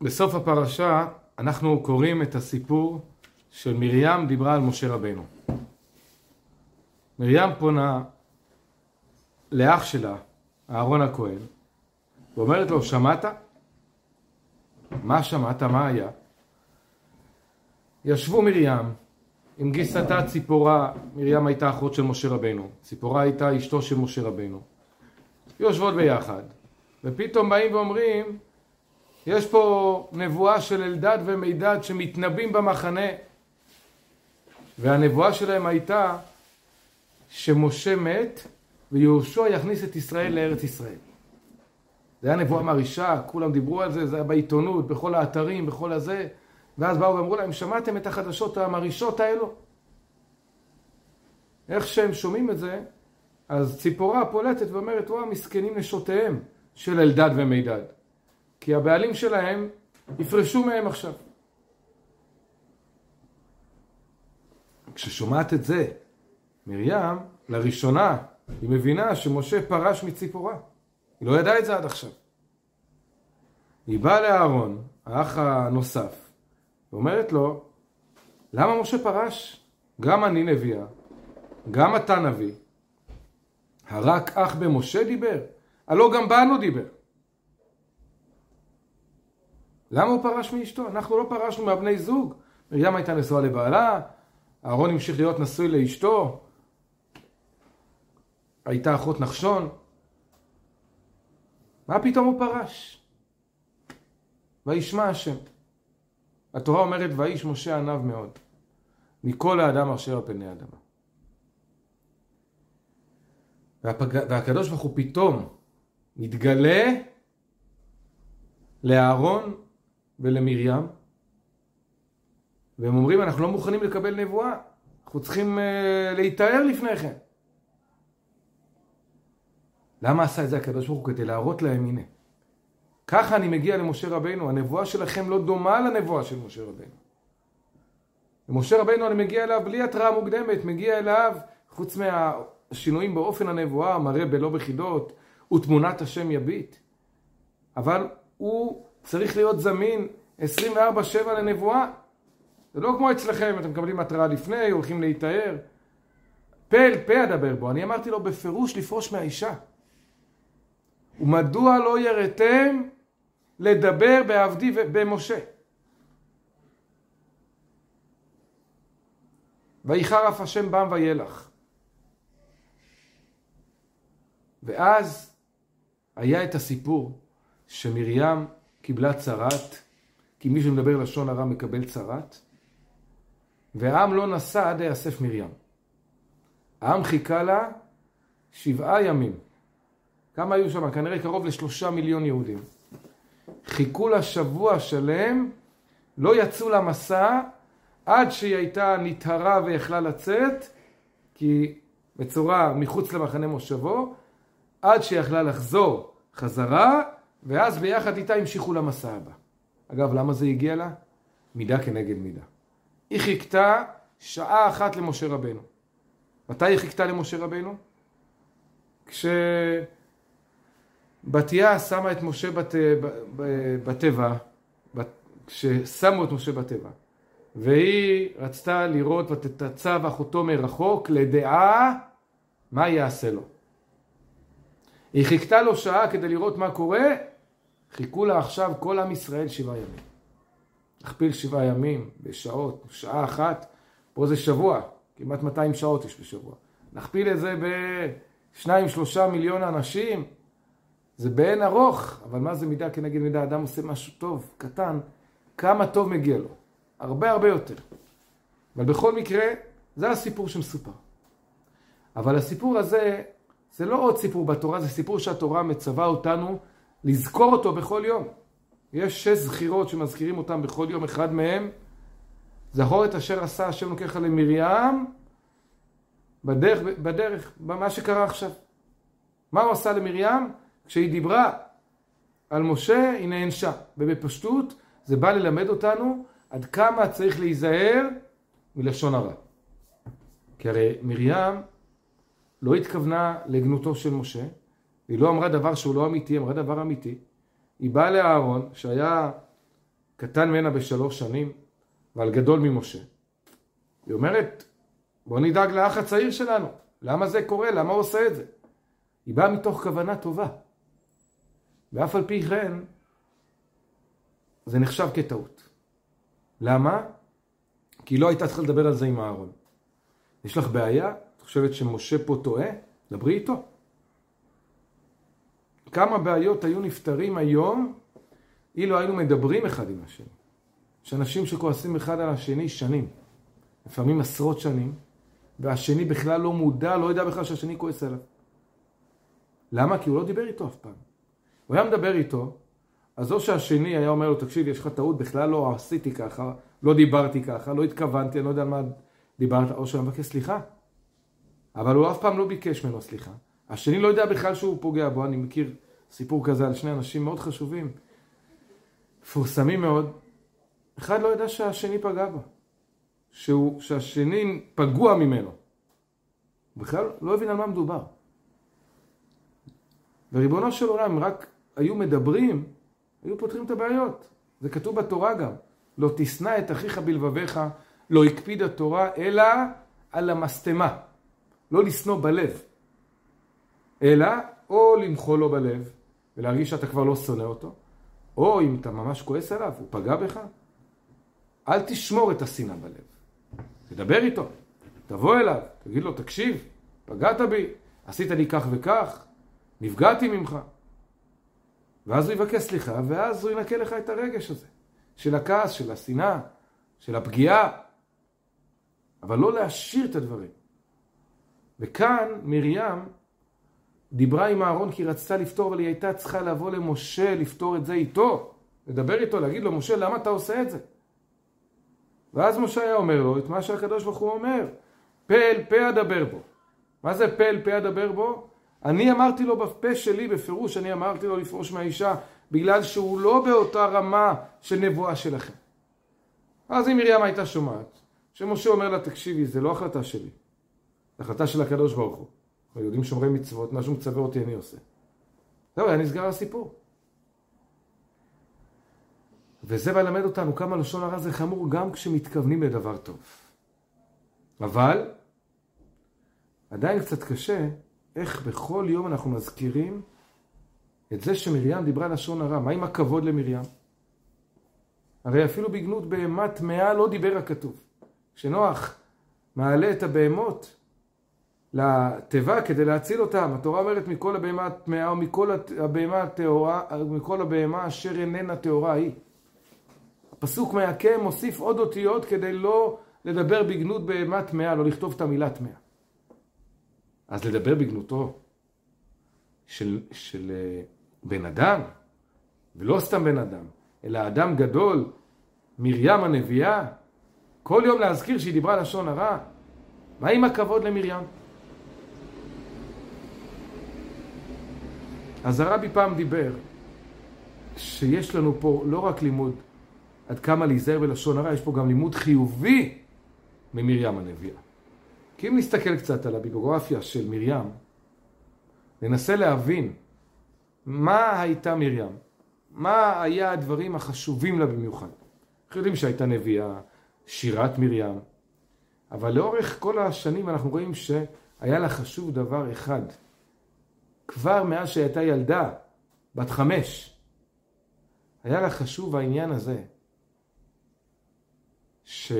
בסוף הפרשה אנחנו קוראים את הסיפור של מרים דיברה על משה רבנו. מרים פונה לאח שלה, אהרון הכהן, ואומרת לו, שמעת? מה שמעת? מה היה? ישבו מרים עם גיסתה ציפורה, מרים הייתה אחות של משה רבנו, ציפורה הייתה אשתו של משה רבנו. יושבות ביחד, ופתאום באים ואומרים, יש פה נבואה של אלדד ומידד שמתנבאים במחנה, והנבואה שלהם הייתה שמשה מת ויהושע יכניס את ישראל לארץ ישראל. זה היה נבואה מרעישה, כולם דיברו על זה, זה היה בעיתונות, בכל האתרים, בכל הזה. ואז באו ואמרו להם, שמעתם את החדשות המרעישות האלו? איך שהם שומעים את זה, אז ציפורה פולטת ואומרת, וואה, מסכנים נשותיהם של אלדד ומידד. כי הבעלים שלהם יפרשו מהם עכשיו. כששומעת את זה, מרים, לראשונה, היא מבינה שמשה פרש מציפורה. היא לא ידעה את זה עד עכשיו. היא באה לאהרון, האח הנוסף, ואומרת לו, למה משה פרש? גם אני נביאה, גם אתה נביא. הרק אח במשה דיבר? הלא גם בנו דיבר. למה הוא פרש מאשתו? אנחנו לא פרשנו מהבני זוג. מרים הייתה נשואה לבעלה, אהרון המשיך להיות נשוי לאשתו, הייתה אחות נחשון. מה פתאום הוא פרש? וישמע השם. התורה אומרת, ואיש משה עניו מאוד, מכל האדם אשר על פני האדמה. והפג... והקדוש ברוך הוא פתאום מתגלה לאהרון ולמרים, והם אומרים, אנחנו לא מוכנים לקבל נבואה, אנחנו צריכים uh, להיטהר לפני כן. למה עשה את זה הקדוש ברוך הוא? כדי להראות להם, הנה. ככה אני מגיע למשה רבינו, הנבואה שלכם לא דומה לנבואה של משה רבינו. למשה רבינו אני מגיע אליו בלי התראה מוקדמת, מגיע אליו, חוץ מהשינויים באופן הנבואה, מראה בלא בחידות, ותמונת השם יביט. אבל הוא צריך להיות זמין 24-7 לנבואה. זה לא כמו אצלכם, אתם מקבלים התראה לפני, הולכים להיטהר. פה אל פה אדבר בו. אני אמרתי לו בפירוש לפרוש מהאישה. ומדוע לא יראתם לדבר בעבדי ובמשה? ויחר אף השם בם וילך. ואז היה את הסיפור שמרים קיבלה צרת, כי מי שמדבר לשון הרע מקבל צרת, והעם לא נסע עד יאסף מרים. העם חיכה לה שבעה ימים. כמה היו שם? כנראה קרוב לשלושה מיליון יהודים. חיכו לה שבוע שלם, לא יצאו למסע עד שהיא הייתה נטהרה ויכלה לצאת, כי בצורה מחוץ למחנה מושבו, עד שהיא יכלה לחזור חזרה, ואז ביחד איתה המשיכו למסע הבא. אגב, למה זה הגיע לה? מידה כנגד מידה. היא חיכתה שעה אחת למשה רבנו. מתי היא חיכתה למשה רבנו? כש... בתיה שמה את משה בת, בתיבה, כששמו את משה בתיבה, והיא רצתה לראות ותתצב אחותו מרחוק לדעה מה יעשה לו. היא חיכתה לו שעה כדי לראות מה קורה, חיכו לה עכשיו כל עם ישראל שבעה ימים. נכפיל שבעה ימים בשעות, שעה אחת, פה זה שבוע, כמעט 200 שעות יש בשבוע. נכפיל את זה בשניים שלושה מיליון אנשים, זה באין ארוך, אבל מה זה מידה כנגד מידה? אדם עושה משהו טוב, קטן, כמה טוב מגיע לו. הרבה הרבה יותר. אבל בכל מקרה, זה הסיפור שמסופר. אבל הסיפור הזה, זה לא עוד סיפור בתורה, זה סיפור שהתורה מצווה אותנו לזכור אותו בכל יום. יש שש זכירות שמזכירים אותם בכל יום, אחד מהם, זכור את אשר עשה השם לוקח למרים בדרך, בדרך, במה שקרה עכשיו. מה הוא עשה למרים? כשהיא דיברה על משה, היא נענשה. ובפשטות זה בא ללמד אותנו עד כמה צריך להיזהר מלשון הרע. כי הרי מרים לא התכוונה לגנותו של משה, היא לא אמרה דבר שהוא לא אמיתי, אמרה דבר אמיתי. היא באה לאהרון, שהיה קטן ממנה בשלוש שנים, ועל גדול ממשה. היא אומרת, בוא נדאג לאח הצעיר שלנו. למה זה קורה? למה הוא עושה את זה? היא באה מתוך כוונה טובה. ואף על פי כן, זה נחשב כטעות. למה? כי היא לא הייתה צריכה לדבר על זה עם אהרון. יש לך בעיה? את חושבת שמשה פה טועה? דברי איתו. כמה בעיות היו נפתרים היום אילו היינו מדברים אחד עם השני. יש אנשים שכועסים אחד על השני שנים, לפעמים עשרות שנים, והשני בכלל לא מודע, לא יודע בכלל שהשני כועס עליו. למה? כי הוא לא דיבר איתו אף פעם. הוא היה מדבר איתו, אז או שהשני היה אומר לו, תקשיב, יש לך טעות, בכלל לא עשיתי ככה, לא דיברתי ככה, לא התכוונתי, אני לא יודע מה דיברת, או שהוא מבקש סליחה. אבל הוא אף פעם לא ביקש ממנו סליחה. השני לא יודע בכלל שהוא פוגע בו, אני מכיר סיפור כזה על שני אנשים מאוד חשובים, מפורסמים מאוד. אחד לא ידע שהשני פגע בו, שהוא, שהשני פגוע ממנו. בכלל לא הבין על מה מדובר. וריבונו של עולם, רק היו מדברים, היו פותרים את הבעיות. זה כתוב בתורה גם. לא תשנא את אחיך בלבביך, לא הקפיד התורה, אלא על המשטמה. לא לשנוא בלב. אלא או למחול לו בלב, ולהרגיש שאתה כבר לא שונא אותו, או אם אתה ממש כועס עליו, הוא פגע בך, אל תשמור את השנאה בלב. תדבר איתו, תבוא אליו, תגיד לו, תקשיב, פגעת בי, עשית לי כך וכך, נפגעתי ממך. ואז הוא יבקש סליחה, ואז הוא ינקה לך את הרגש הזה, של הכעס, של השנאה, של הפגיעה, אבל לא להשאיר את הדברים. וכאן מרים דיברה עם אהרון כי רצתה לפתור, אבל היא הייתה צריכה לבוא למשה לפתור את זה איתו, לדבר איתו, להגיד לו, משה, למה אתה עושה את זה? ואז משה היה אומר לו את מה שהקדוש ברוך הוא אומר, פה אל פה אדבר בו. מה זה פה אל פה אדבר בו? אני אמרתי לו בפה שלי, בפירוש אני אמרתי לו לפרוש מהאישה, בגלל שהוא לא באותה רמה של נבואה שלכם. אז אם מרים הייתה שומעת, שמשה אומר לה, תקשיבי, זה לא החלטה שלי, זה החלטה של הקדוש ברוך הוא. היהודים שומרי מצוות, מה שהוא מצווה אותי אני עושה. זהו, היה נסגר הסיפור. וזה בא ללמד אותנו כמה לשון הרע זה חמור גם כשמתכוונים לדבר טוב. אבל עדיין קצת קשה איך בכל יום אנחנו מזכירים את זה שמרים דיברה לשון הרע. מה עם הכבוד למרים? הרי אפילו בגנות בהמה טמאה לא דיבר הכתוב. כשנוח מעלה את הבהמות לתיבה כדי להציל אותם, התורה אומרת מכל הבהמה הטמאה או מכל הבהמה הטהורה, מכל הבהמה אשר איננה טהורה היא. הפסוק מהקם מוסיף עוד אותיות כדי לא לדבר בגנות בהמה טמאה, לא לכתוב את המילה טמאה. אז לדבר בגנותו של, של אה, בן אדם, ולא סתם בן אדם, אלא אדם גדול, מרים הנביאה, כל יום להזכיר שהיא דיברה לשון הרע. מה עם הכבוד למרים? אז הרבי פעם דיבר שיש לנו פה לא רק לימוד עד כמה להיזהר בלשון הרע, יש פה גם לימוד חיובי ממרים הנביאה. כי אם נסתכל קצת על הביוגרפיה של מרים, ננסה להבין מה הייתה מרים, מה היה הדברים החשובים לה במיוחד. אנחנו יודעים שהייתה נביאה, שירת מרים, אבל לאורך כל השנים אנחנו רואים שהיה לה חשוב דבר אחד. כבר מאז שהייתה ילדה, בת חמש, היה לה חשוב העניין הזה, ש...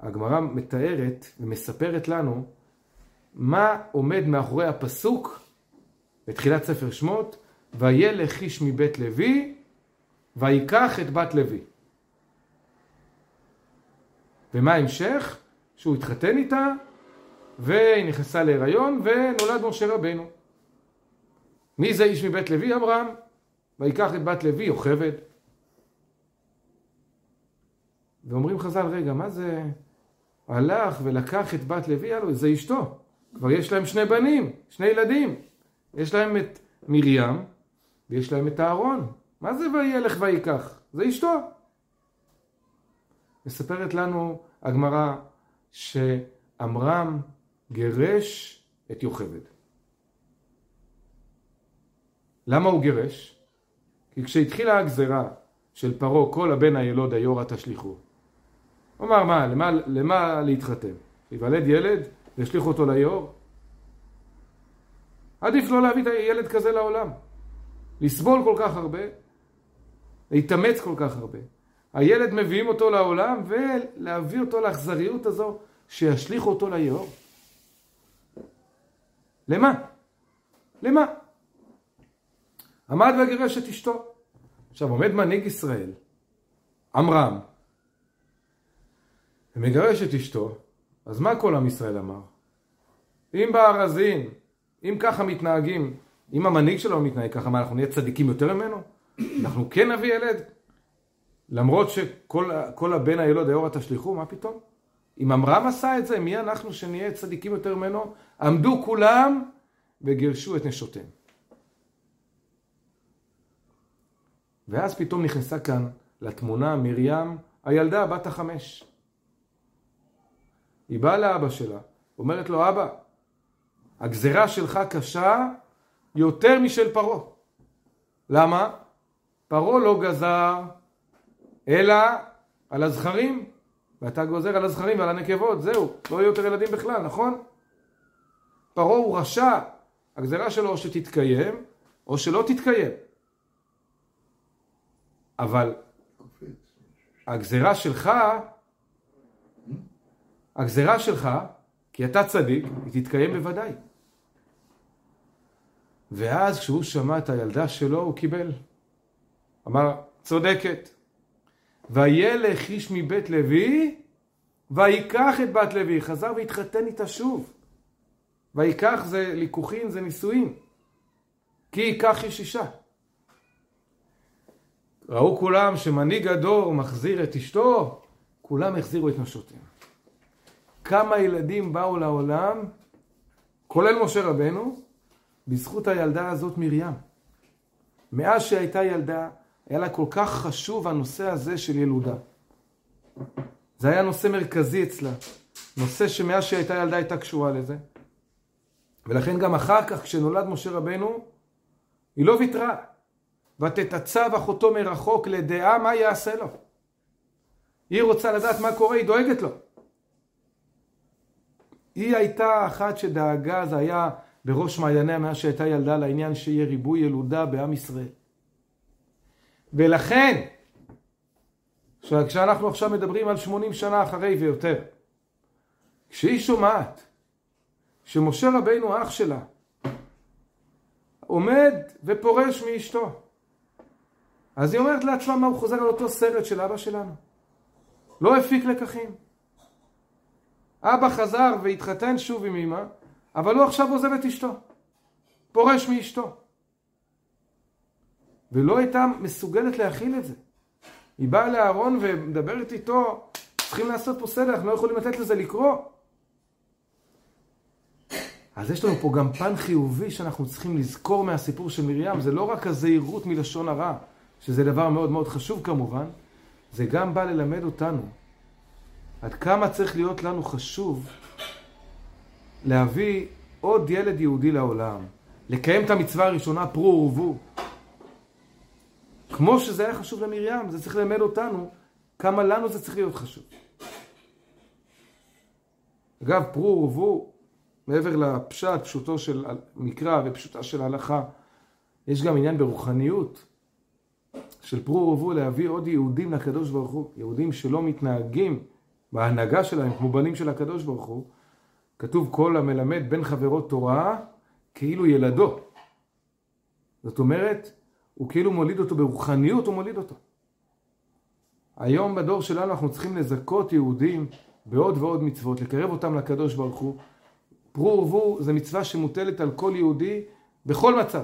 הגמרא מתארת ומספרת לנו מה עומד מאחורי הפסוק בתחילת ספר שמות, וילך איש מבית לוי ויקח את בת לוי. ומה ההמשך? שהוא התחתן איתה והיא נכנסה להיריון ונולד משה רבנו. מי זה איש מבית לוי? אברהם. ויקח את בת לוי, יוכבד. ואומרים חז"ל, רגע, מה זה הלך ולקח את בת לוי, הלו, זה אשתו. כבר יש להם שני בנים, שני ילדים. יש להם את מרים ויש להם את אהרון. מה זה וילך ויקח? זה אשתו. מספרת לנו הגמרא שעמרם גירש את יוכבד. למה הוא גירש? כי כשהתחילה הגזרה של פרעה כל הבן הילוד היורה תשליכו. הוא אמר מה, למה, למה להתחתן? ייוולד ילד וישליכו אותו ליאור? עדיף לא להביא את הילד כזה לעולם. לסבול כל כך הרבה, להתאמץ כל כך הרבה. הילד מביאים אותו לעולם ולהביא אותו לאכזריות הזו שישליכו אותו ליאור. למה? למה? עמד וגירש את אשתו. עכשיו עומד מנהיג ישראל, עמרם, ומגרש את אשתו, אז מה כל עם ישראל אמר? אם בארזים, אם ככה מתנהגים, אם המנהיג שלו מתנהג ככה, מה אנחנו נהיה צדיקים יותר ממנו? אנחנו כן נביא ילד? למרות שכל הבן הילוד היורה תשליכו, מה פתאום? אם עמרם עשה את זה, מי אנחנו שנהיה צדיקים יותר ממנו? עמדו כולם וגירשו את נשותיהם. ואז פתאום נכנסה כאן לתמונה מרים, הילדה בת החמש. היא באה לאבא שלה, אומרת לו, אבא, הגזרה שלך קשה יותר משל פרעה. למה? פרעה לא גזר אלא על הזכרים, ואתה גוזר על הזכרים ועל הנקבות, זהו, לא יהיו יותר ילדים בכלל, נכון? פרעה הוא רשע, הגזרה שלו או שתתקיים או שלא תתקיים. אבל הגזרה שלך, הגזרה שלך, כי אתה צדיק, היא תתקיים בוודאי. ואז כשהוא שמע את הילדה שלו, הוא קיבל. אמר, צודקת. וילך איש מבית לוי, ויקח את בת לוי. חזר והתחתן איתה שוב. ויקח זה ליכוחין, זה נישואין. כי ייקח איש אישה. ראו כולם שמנהיג הדור מחזיר את אשתו, כולם החזירו את נשותיהם. כמה ילדים באו לעולם, כולל משה רבנו, בזכות הילדה הזאת מרים. מאז שהייתה ילדה, היה לה כל כך חשוב הנושא הזה של ילודה. זה היה נושא מרכזי אצלה. נושא שמאז שהייתה ילדה הייתה קשורה לזה. ולכן גם אחר כך, כשנולד משה רבנו, היא לא ויתרה. ותתצב אחותו מרחוק לדעה מה יעשה לו. היא רוצה לדעת מה קורה, היא דואגת לו. היא הייתה אחת שדאגה, זה היה בראש מעייניה מאז שהייתה ילדה לעניין שיהיה ריבוי ילודה בעם ישראל. ולכן, כשאנחנו עכשיו מדברים על 80 שנה אחרי ויותר, כשהיא שומעת שמשה רבינו אח שלה עומד ופורש מאשתו אז היא אומרת לעצמה מה הוא חוזר על אותו סרט של אבא שלנו. לא הפיק לקחים. אבא חזר והתחתן שוב עם אמא, אבל הוא עכשיו עוזב את אשתו. פורש מאשתו. ולא הייתה מסוגלת להכיל את זה. היא באה לאהרון ומדברת איתו, צריכים לעשות פה סדר, אנחנו לא יכולים לתת לזה לקרות. אז יש לנו פה גם פן חיובי שאנחנו צריכים לזכור מהסיפור של מרים, זה לא רק הזהירות מלשון הרע. שזה דבר מאוד מאוד חשוב כמובן, זה גם בא ללמד אותנו עד כמה צריך להיות לנו חשוב להביא עוד ילד יהודי לעולם, לקיים את המצווה הראשונה, פרו ורבו. כמו שזה היה חשוב למרים, זה צריך ללמד אותנו כמה לנו זה צריך להיות חשוב. אגב, פרו ורבו, מעבר לפשט, פשוטו של מקרא ופשוטה של הלכה, יש גם עניין ברוחניות. של פרו ורבו להביא עוד יהודים לקדוש ברוך הוא, יהודים שלא מתנהגים בהנהגה שלהם כמו בנים של הקדוש ברוך הוא, כתוב כל המלמד בין חברו תורה כאילו ילדו. זאת אומרת, הוא כאילו מוליד אותו ברוחניות, הוא מוליד אותו. היום בדור שלנו אנחנו צריכים לזכות יהודים בעוד ועוד מצוות, לקרב אותם לקדוש ברוך הוא. פרו ורבו זה מצווה שמוטלת על כל יהודי בכל מצב.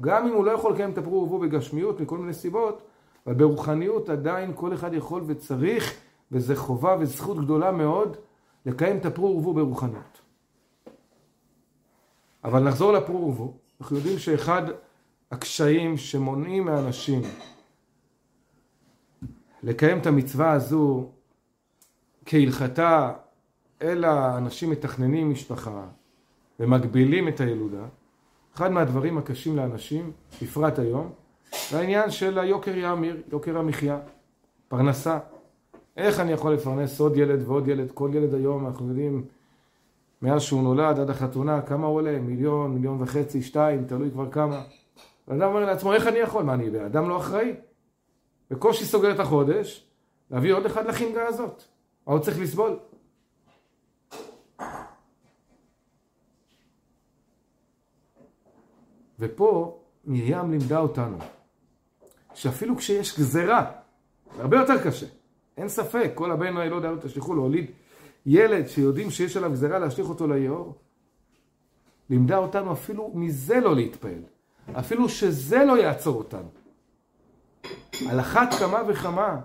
גם אם הוא לא יכול לקיים את הפרו ורבו בגשמיות מכל מיני סיבות, אבל ברוחניות עדיין כל אחד יכול וצריך, וזה חובה וזכות גדולה מאוד, לקיים את הפרו ורבו ברוחניות. אבל נחזור לפרו ורבו. אנחנו יודעים שאחד הקשיים שמונעים מאנשים לקיים את המצווה הזו כהלכתה, אלא אנשים מתכננים משפחה ומגבילים את הילודה, אחד מהדברים הקשים לאנשים, בפרט היום, זה העניין של היוקר יאמיר, יוקר המחיה, פרנסה. איך אני יכול לפרנס עוד ילד ועוד ילד? כל ילד היום, אנחנו יודעים, מאז שהוא נולד עד החתונה, כמה הוא עולה? מיליון, מיליון וחצי, שתיים, תלוי כבר כמה. ואדם אומר לעצמו, איך אני יכול? מה, אני בן אדם לא אחראי? בקושי סוגר את החודש, להביא עוד אחד לחינגה הזאת. מה הוא צריך לסבול? ופה מרים לימדה אותנו שאפילו כשיש גזרה, הרבה יותר קשה. אין ספק, כל הבן לא יודע, תשליכו להוליד ילד שיודעים שיש עליו גזרה להשליך אותו ליאור. לימדה אותנו אפילו מזה לא להתפעל. אפילו שזה לא יעצור אותנו. על אחת כמה וכמה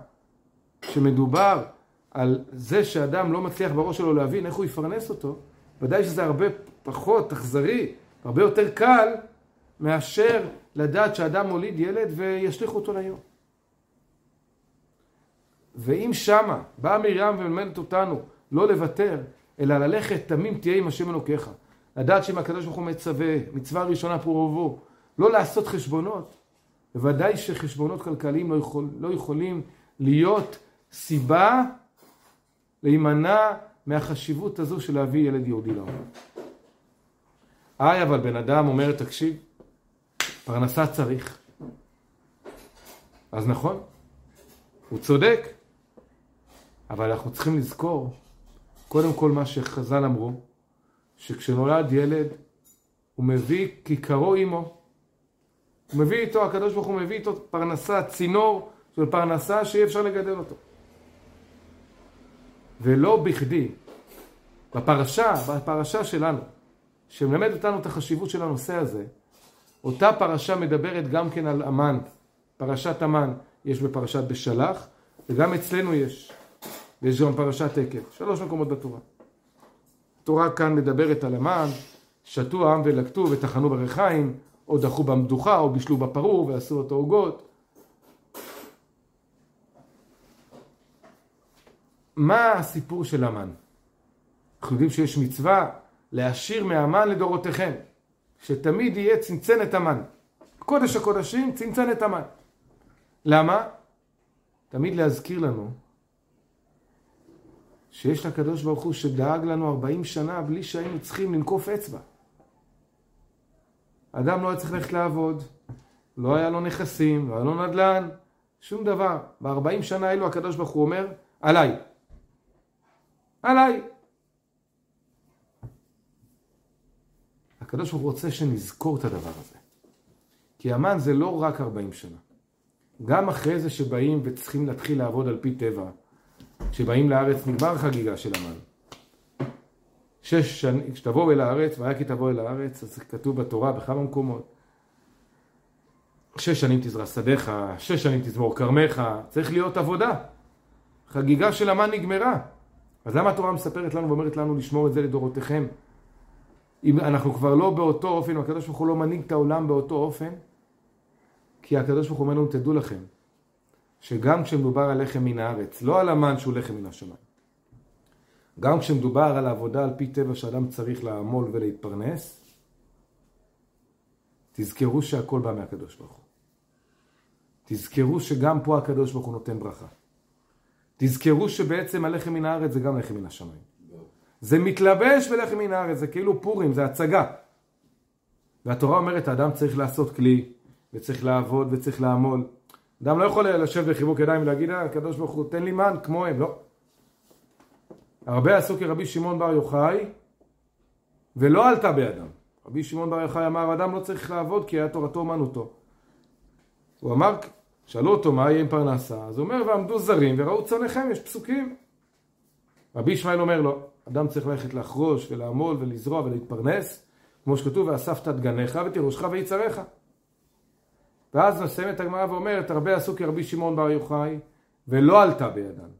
שמדובר על זה שאדם לא מצליח בראש שלו להבין איך הוא יפרנס אותו, ודאי שזה הרבה פחות אכזרי, הרבה יותר קל מאשר לדעת שאדם מוליד ילד וישליכו אותו ליום. ואם שמה באה מרים ומלמדת אותנו לא לוותר, אלא ללכת תמים תהיה עם השם אלוקיך. לדעת שאם הקדוש ברוך הוא מצווה, מצווה ראשונה פרו ורבו, לא לעשות חשבונות. בוודאי שחשבונות כלכליים לא, יכול, לא יכולים להיות סיבה להימנע מהחשיבות הזו של להביא ילד יהודי לעולם. איי, אבל בן אדם אומר, תקשיב, פרנסה צריך. אז נכון, הוא צודק, אבל אנחנו צריכים לזכור, קודם כל מה שחז"ל אמרו, שכשנולד ילד, הוא מביא כיכרו עמו. הוא מביא איתו, הקדוש ברוך הוא מביא איתו פרנסה, צינור של פרנסה שאי אפשר לגדל אותו. ולא בכדי, בפרשה, בפרשה שלנו, שמלמד אותנו את החשיבות של הנושא הזה, אותה פרשה מדברת גם כן על אמן, פרשת אמן יש בפרשת בשלח, וגם אצלנו יש, ויש גם פרשת עקב, שלוש מקומות בתורה. התורה כאן מדברת על המן, שתו העם ולקטו וטחנו בריחיים, או דחו במדוחה, או בישלו בפרור ועשו אותו עוגות. מה הסיפור של המן? אנחנו יודעים שיש מצווה להשאיר מהמן לדורותיכם, שתמיד יהיה צנצנת המן. קודש הקודשים, צנצנת המן. למה? תמיד להזכיר לנו שיש לקדוש ברוך הוא שדאג לנו 40 שנה בלי שהיינו צריכים לנקוף אצבע. אדם לא היה צריך ללכת לעבוד, לא היה לו נכסים, לא היה לו נדל"ן, שום דבר. ב-40 שנה האלו הקדוש ברוך הוא אומר, עליי. עליי. הקדוש ברוך הוא רוצה שנזכור את הדבר הזה. כי המן זה לא רק 40 שנה. גם אחרי זה שבאים וצריכים להתחיל לעבוד על פי טבע, כשבאים לארץ נגמר החגיגה של המן. שש שנים, כשתבואו אל הארץ, והיה כי תבואו אל הארץ, אז כתוב בתורה בכמה מקומות. שש שנים תזרע שדיך, שש שנים תזמור כרמך, צריך להיות עבודה. חגיגה של המן נגמרה. אז למה התורה מספרת לנו ואומרת לנו לשמור את זה לדורותיכם? אם אנחנו כבר לא באותו אופן, הקדוש ברוך הוא לא מנהיג את העולם באותו אופן, כי הקדוש ברוך הוא אומר לנו, תדעו לכם, שגם כשמדובר על לחם מן הארץ, לא על המן שהוא לחם מן השמיים, גם כשמדובר על העבודה על פי טבע שאדם צריך לעמול ולהתפרנס, תזכרו שהכל בא מהקדוש ברוך הוא. תזכרו שגם פה הקדוש ברוך הוא נותן ברכה. תזכרו שבעצם הלחם מן הארץ זה גם לחם מן השמיים. זה מתלבש בלחם מן הארץ, זה כאילו פורים, זה הצגה. והתורה אומרת, האדם צריך לעשות כלי, וצריך לעבוד וצריך לעמול. אדם לא יכול לשבת בחיבוק ידיים ולהגיד, אה, הקדוש ברוך הוא, תן לי מן כמוהם, לא. הרבה עשו כרבי שמעון בר יוחאי, ולא עלתה בידם. רבי שמעון בר יוחאי אמר, אדם לא צריך לעבוד כי היה תורתו אומנותו. הוא אמר, שאלו אותו מה יהיה עם פרנסה, אז הוא אומר, ועמדו זרים וראו צונכם, יש פסוקים. רבי ישמעאל אומר לו, אדם צריך ללכת לחרוש ולעמול ולזרוע ולהתפרנס, כמו שכתוב, ואספת את גניך ותירושך ויצריך. ואז מסיימת הגמרא ואומרת, הרבה עשו כרבי שמעון בר יוחאי, ולא עלתה בידם.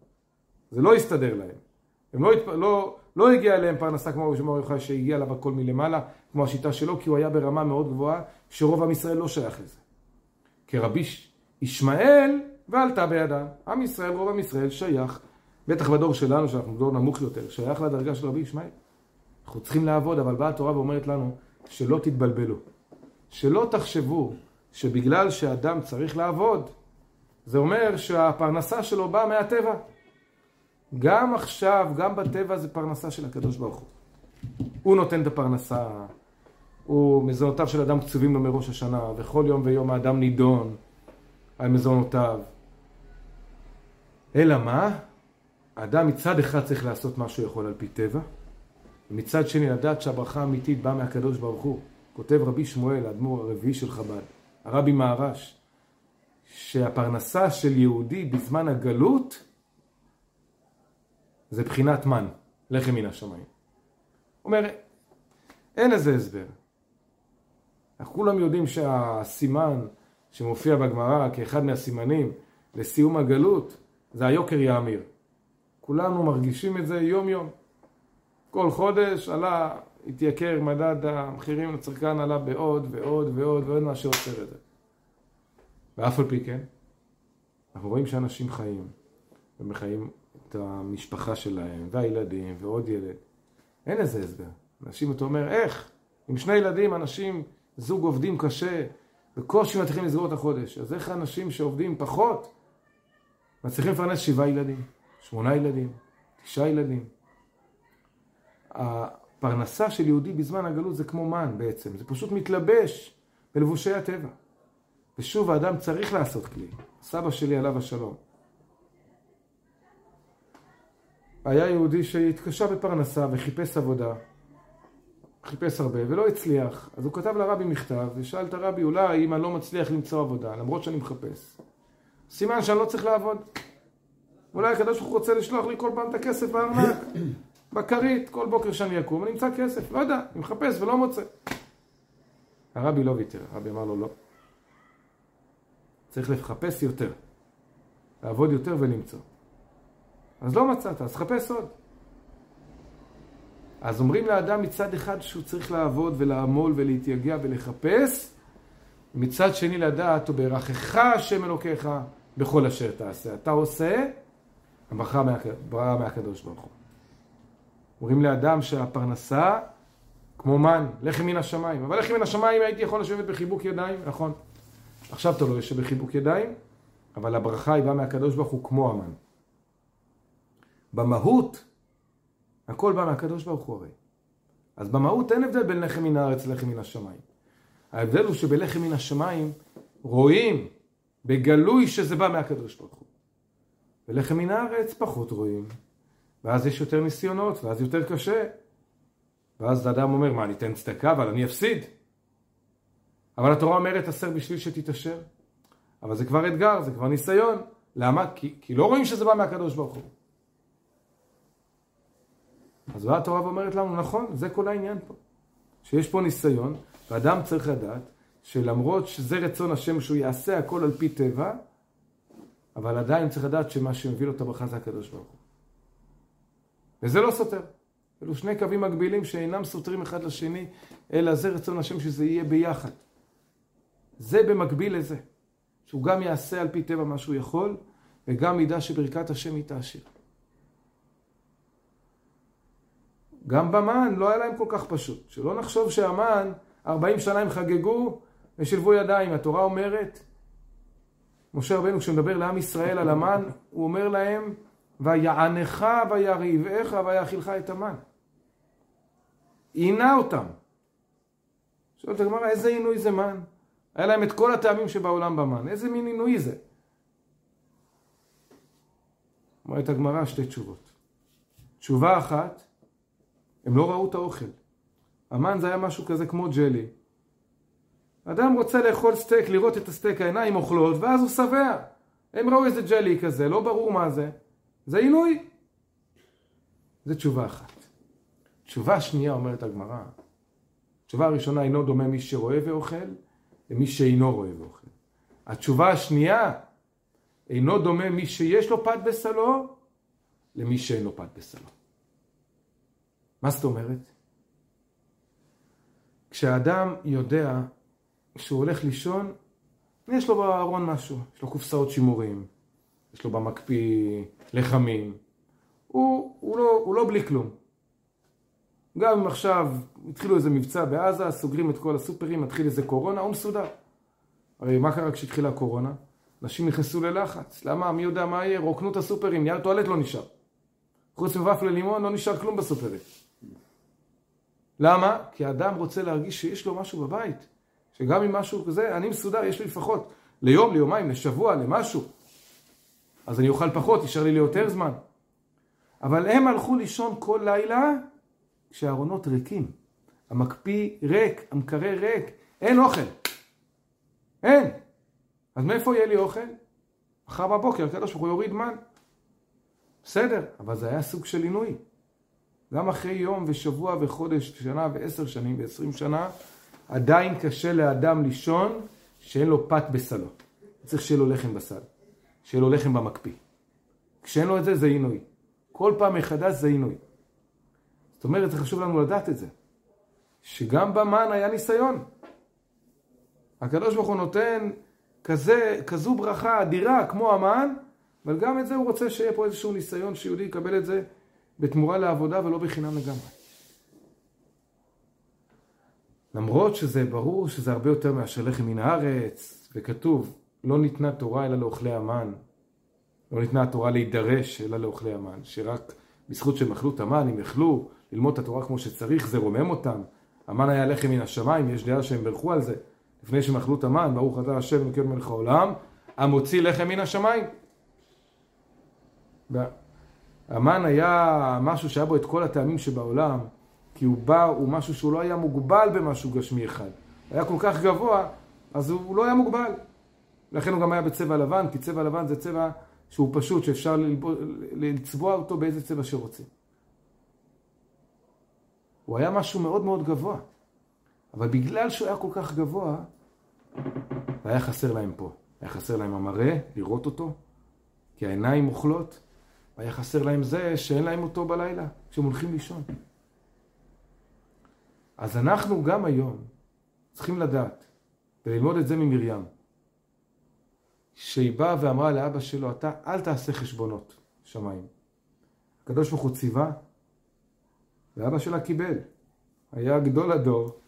זה לא הסתדר להם. הם לא, לא, לא הגיע אליהם פרנסה כמו רבי שמעון בר יוחאי שהגיע אליו הכל מלמעלה, כמו השיטה שלו, כי הוא היה ברמה מאוד גבוהה, שרוב עם ישראל לא שייך לזה. כרבי ישמעאל, ועלתה בידם. עם ישראל, רוב עם ישראל שייך, בטח בדור שלנו, שאנחנו דור נמוך יותר, שייך לדרגה של רבי ישמעאל. אנחנו צריכים לעבוד, אבל באה התורה ואומרת לנו, שלא תתבלבלו. שלא תחשבו שבגלל שאדם צריך לעבוד, זה אומר שהפרנסה שלו באה מהטבע. גם עכשיו, גם בטבע זה פרנסה של הקדוש ברוך הוא. הוא נותן את הפרנסה, הוא, מזונותיו של אדם קצובים לו מראש השנה, וכל יום ויום האדם נידון על מזונותיו. אלא מה? האדם מצד אחד צריך לעשות מה שהוא יכול על פי טבע, ומצד שני לדעת שהברכה האמיתית באה מהקדוש ברוך הוא. כותב רבי שמואל, האדמו"ר הרביעי של חב"ד, הרבי מהר"ש, שהפרנסה של יהודי בזמן הגלות זה בחינת מן, לחם מן השמיים. אומר, אין לזה הסבר. אנחנו כולם יודעים שהסימן שמופיע בגמרא כאחד מהסימנים לסיום הגלות זה היוקר יאמיר. כולנו מרגישים את זה יום יום. כל חודש עלה, התייקר מדד המחירים לצרכן עלה בעוד ועוד ועוד ועוד מה שעוצר את זה. ואף על פי כן, אנחנו רואים שאנשים חיים, ומחיים את המשפחה שלהם, והילדים, ועוד ילד. אין לזה הסבר. אנשים, אתה אומר, איך? עם שני ילדים, אנשים, זוג עובדים קשה, בקושי מצליחים לסגור את החודש. אז איך אנשים שעובדים פחות, מצליחים לפרנס שבעה ילדים, שמונה ילדים, תשעה ילדים? הפרנסה של יהודי בזמן הגלות זה כמו מן בעצם, זה פשוט מתלבש בלבושי הטבע. ושוב, האדם צריך לעשות כלי. סבא שלי עליו השלום. היה יהודי שהתקשה בפרנסה וחיפש עבודה. חיפש הרבה ולא הצליח. אז הוא כתב לרבי מכתב ושאל את הרבי, אולי אם אני לא מצליח למצוא עבודה, למרות שאני מחפש. סימן שאני לא צריך לעבוד. אולי הקדוש ברוך הוא רוצה לשלוח לי כל פעם את הכסף בארנק, בכרית, כל בוקר שאני אקום, אני אמצא כסף. לא יודע, אני מחפש ולא מוצא. הרבי לא ויתר, הרבי אמר לו לא. צריך לחפש יותר, לעבוד יותר ולמצוא. אז לא מצאת, אז חפש עוד. אז אומרים לאדם מצד אחד שהוא צריך לעבוד ולעמול ולהתייגע ולחפש, מצד שני לדעת, וברכך השם אלוקיך בכל אשר תעשה. אתה עושה, הברכה ברכה מהקדוש ברוך הוא. אומרים לאדם שהפרנסה כמו מן, לחם מן השמיים. אבל לחם מן השמיים הייתי יכול לשבת בחיבוק ידיים, נכון. עכשיו אתה לא יושב בחיבוק ידיים, אבל הברכה היא באה מהקדוש ברוך הוא כמו המן. במהות, הכל בא מהקדוש ברוך הוא הרי. אז במהות אין הבדל בין לחם מן הארץ ללחם מן השמיים. ההבדל הוא שבלחם מן השמיים רואים בגלוי שזה בא מהקדוש ברוך הוא. ולחם מן הארץ פחות רואים. ואז יש יותר ניסיונות, ואז יותר קשה. ואז האדם אומר, מה, אני אתן צדקה, אבל אני אפסיד. אבל התורה אומרת, עשר בשביל שתתעשר. אבל זה כבר אתגר, זה כבר ניסיון. למה? כי, כי לא רואים שזה בא מהקדוש ברוך הוא. אז באה התורה ואומרת לנו, נכון, זה כל העניין פה. שיש פה ניסיון, ואדם צריך לדעת שלמרות שזה רצון השם שהוא יעשה הכל על פי טבע, אבל עדיין צריך לדעת שמה שמביא לו את הברכה זה הקדוש ברוך הוא. וזה לא סותר. אלו שני קווים מקבילים שאינם סותרים אחד לשני, אלא זה רצון השם שזה יהיה ביחד. זה במקביל לזה. שהוא גם יעשה על פי טבע מה שהוא יכול, וגם ידע שברכת השם היא תעשיר. גם במן לא היה להם כל כך פשוט. שלא נחשוב שהמן, 40 שנה הם חגגו ושילבו ידיים. התורה אומרת, משה רבנו כשמדבר לעם ישראל על המן, הוא אומר להם, ויענך ויריבך ויאכילך את המן. עינה אותם. שואלת הגמרא, איזה עינוי זה מן? היה להם את כל הטעמים שבעולם במן. איזה מין עינוי זה? אומרת הגמרא שתי תשובות. תשובה אחת, הם לא ראו את האוכל. המן זה היה משהו כזה כמו ג'לי. אדם רוצה לאכול סטייק, לראות את הסטייק, העיניים אוכלות, ואז הוא שבע. הם ראו איזה ג'לי כזה, לא ברור מה זה. זה עינוי. זו תשובה אחת. תשובה שנייה אומרת הגמרא, התשובה הראשונה אינו דומה מי שרואה ואוכל למי שאינו רואה ואוכל. התשובה השנייה, אינו דומה מי שיש לו פת בסלו למי שאין לו פת בסלו. מה זאת אומרת? כשאדם יודע שהוא הולך לישון, יש לו בארון משהו, יש לו קופסאות שימורים, יש לו במקפיא לחמים, הוא, הוא, לא, הוא לא בלי כלום. גם אם עכשיו התחילו איזה מבצע בעזה, סוגרים את כל הסופרים, מתחיל איזה קורונה, הוא מסודר. הרי מה קרה כשהתחילה הקורונה? אנשים נכנסו ללחץ. למה? מי יודע מה יהיה? רוקנו את הסופרים, נייר טואלט לא נשאר. חוץ מוופלה לימון לא נשאר כלום בסופרים. למה? כי האדם רוצה להרגיש שיש לו משהו בבית. שגם אם משהו כזה, אני מסודר, יש לי לפחות ליום, ליומיים, לשבוע, למשהו. אז אני אוכל פחות, יישאר לי ליותר זמן. אבל הם הלכו לישון כל לילה כשהארונות ריקים. המקפיא ריק, המקרר ריק, אין אוכל. אין. אז מאיפה יהיה לי אוכל? מחר בבוקר, הקדוש ברוך הוא יוריד מן. בסדר, אבל זה היה סוג של עינוי. גם אחרי יום ושבוע וחודש ושנה ועשר שנים ועשרים שנה, עדיין קשה לאדם לישון שאין לו פת בסלו. צריך שיהיה לו לחם בסל, שיהיה לו לחם במקפיא. כשאין לו את זה, זה עינוי. כל פעם מחדש זה עינוי. זאת אומרת, חשוב לנו לדעת את זה. שגם במן היה ניסיון. הקדוש ברוך הוא נותן כזה, כזו ברכה אדירה כמו המן, אבל גם את זה הוא רוצה שיהיה פה איזשהו ניסיון שיהודי יקבל את זה בתמורה לעבודה ולא בחינם לגמרי. למרות שזה ברור שזה הרבה יותר מאשר לחם מן הארץ, וכתוב, לא ניתנה תורה אלא לאוכלי המן. לא ניתנה התורה להידרש אלא לאוכלי המן, שרק בזכות שהם אכלו את המן, אם יכלו ללמוד את התורה כמו שצריך, זה רומם אותם. המן היה לחם מן השמיים, יש דעה שהם ברכו על זה. לפני שהם אכלו את המן, ברוך אתה השם ומכיר מלך העולם, המוציא לחם מן השמיים. המן היה משהו שהיה בו את כל הטעמים שבעולם, כי הוא בא, הוא משהו שהוא לא היה מוגבל במשהו גשמי אחד. היה כל כך גבוה, אז הוא לא היה מוגבל. לכן הוא גם היה בצבע לבן, כי צבע לבן זה צבע שהוא פשוט, שאפשר לצבוע אותו באיזה צבע שרוצים. הוא היה משהו מאוד מאוד גבוה. אבל בגלל שהוא היה כל כך גבוה, היה חסר להם פה. היה חסר להם המראה, לראות אותו, כי העיניים אוכלות. היה חסר להם זה שאין להם אותו בלילה, כשהם הולכים לישון. אז אנחנו גם היום צריכים לדעת וללמוד את זה ממרים. שהיא באה ואמרה לאבא שלו, אתה אל תעשה חשבונות שמיים. הקדוש ברוך הוא ציווה, ואבא שלה קיבל. היה גדול הדור,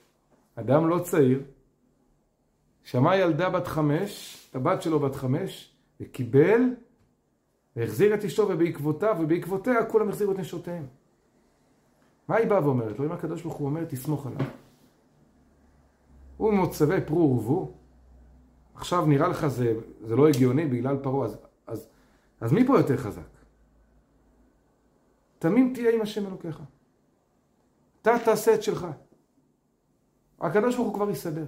אדם לא צעיר, שמע ילדה בת חמש, את הבת שלו בת חמש, וקיבל, והחזיר את אשתו ובעקבותיו, ובעקבותיה כולם החזירו את נשותיהם. מה היא באה ואומרת לו? אם הקדוש ברוך הוא אומר, תסמוך עליו. הוא מצווה פרו ורבו. עכשיו נראה לך זה, זה לא הגיוני בגלל פרעה, אז, אז, אז מי פה יותר חזק? תמים תהיה עם השם אלוקיך. אתה תעשה את שלך. הקדוש ברוך הוא כבר יסדר.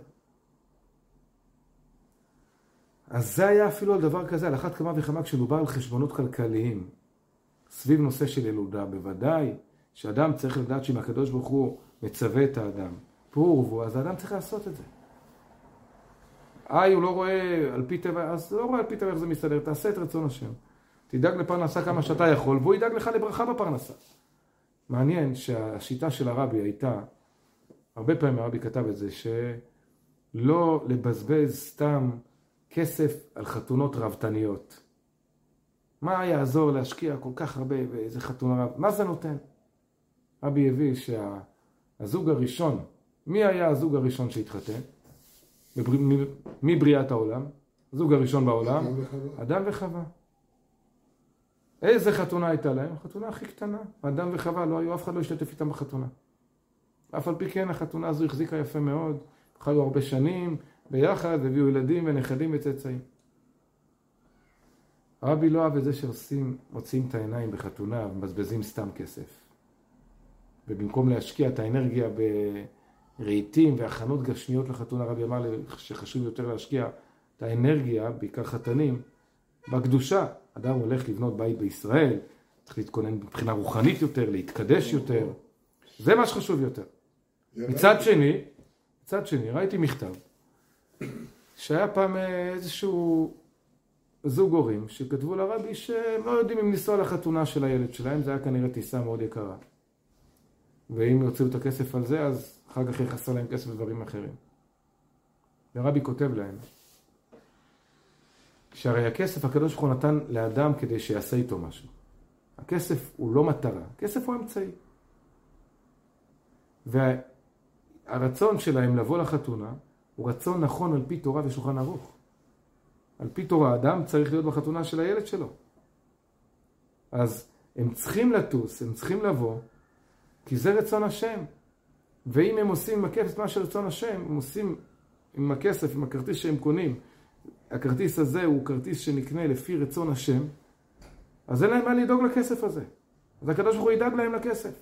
אז זה היה אפילו על דבר כזה, על אחת כמה וכמה כשדובר על חשבונות כלכליים, סביב נושא של ילודה, בוודאי שאדם צריך לדעת שאם הקדוש ברוך הוא מצווה את האדם, פרו ורבו, אז האדם צריך לעשות את זה. איי, הוא לא רואה על פי טבע, אז לא רואה על פי טבע איך זה מסתדר, תעשה את רצון השם. תדאג לפרנסה כמה שאתה יכול, והוא ידאג לך לברכה בפרנסה. מעניין שהשיטה של הרבי הייתה, הרבה פעמים הרבי כתב את זה, שלא לבזבז סתם כסף על חתונות רבתניות. מה יעזור להשקיע כל כך הרבה באיזה חתונה רב? מה זה נותן? רבי הביא שהזוג הראשון, מי היה הזוג הראשון שהתחתן? מבריאת העולם? הזוג הראשון בעולם? אדם וחווה. איזה חתונה הייתה להם? החתונה הכי קטנה. אדם וחווה, לא היו, אף אחד לא השתתף איתם בחתונה. אף על פי כן החתונה הזו החזיקה יפה מאוד, חיו הרבה שנים ביחד, הביאו ילדים ונכדים וצאצאים. הרבי לא אהב את זה שעושים, מוציאים את העיניים בחתונה ומבזבזים סתם כסף. ובמקום להשקיע את האנרגיה ברהיטים והכנות גשמיות לחתונה, הרבי אמר שחשוב יותר להשקיע את האנרגיה, בעיקר חתנים, בקדושה. אדם הולך לבנות בית בישראל, צריך להתכונן מבחינה רוחנית יותר, להתקדש יותר. זה מה שחשוב יותר. מצד שני, מצד שני, ראיתי מכתב שהיה פעם איזשהו זוג הורים שכתבו לרבי שהם לא יודעים אם לנסוע לחתונה של הילד שלהם, זה היה כנראה טיסה מאוד יקרה. ואם יוציאו את הכסף על זה, אז אחר כך יהיה חסר להם כסף ודברים אחרים. ורבי כותב להם, שהרי הכסף הקדוש ברוך הוא נתן לאדם כדי שיעשה איתו משהו. הכסף הוא לא מטרה, הכסף הוא אמצעי. והרצון שלהם לבוא לחתונה הוא רצון נכון על פי תורה ושולחן ערוך. על פי תורה, אדם צריך להיות בחתונה של הילד שלו. אז הם צריכים לטוס, הם צריכים לבוא, כי זה רצון השם. ואם הם עושים עם הכסף מה שרצון השם, הם עושים עם הכסף, עם הכרטיס שהם קונים, הכרטיס הזה הוא כרטיס שנקנה לפי רצון השם, אז אין להם מה לדאוג לכסף הזה. אז הקדוש ברוך הוא ידאג להם לכסף.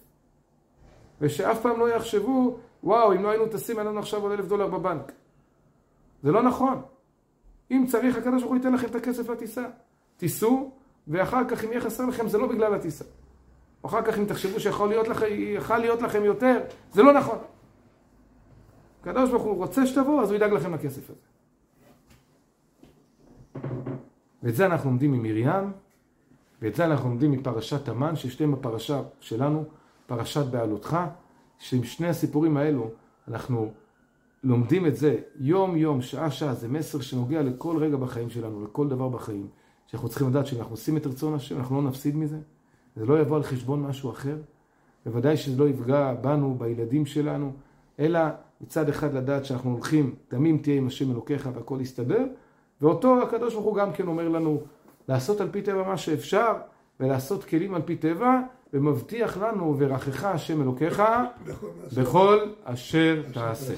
ושאף פעם לא יחשבו, וואו, אם לא היינו טסים, היה לנו עכשיו עוד אלף דולר בבנק. זה לא נכון. אם צריך, הקדוש ברוך הוא ייתן לכם את הכסף לטיסה. תיסעו, ואחר כך, אם יהיה חסר לכם, זה לא בגלל הטיסה. אחר כך, אם תחשבו שיכול להיות לכם, יכל להיות לכם יותר, זה לא נכון. הקדוש ברוך הוא רוצה שתבואו, אז הוא ידאג לכם לכסף הזה. ואת זה אנחנו לומדים ממרים, ואת זה אנחנו לומדים מפרשת המן, ששתיהם בפרשה שלנו, פרשת בעלותך, שעם שני הסיפורים האלו אנחנו לומדים את זה יום יום, שעה שעה, זה מסר שנוגע לכל רגע בחיים שלנו, לכל דבר בחיים, שאנחנו צריכים לדעת שאם אנחנו עושים את רצון השם, אנחנו לא נפסיד מזה, זה לא יבוא על חשבון משהו אחר, בוודאי שזה לא יפגע בנו, בילדים שלנו, אלא מצד אחד לדעת שאנחנו הולכים, תמים תהיה עם השם אלוקיך והכל יסתדר, ואותו הקדוש ברוך הוא גם כן אומר לנו לעשות על פי טבע מה שאפשר, ולעשות כלים על פי טבע, ומבטיח לנו, ורכך השם אלוקיך בכל אשר תעשה.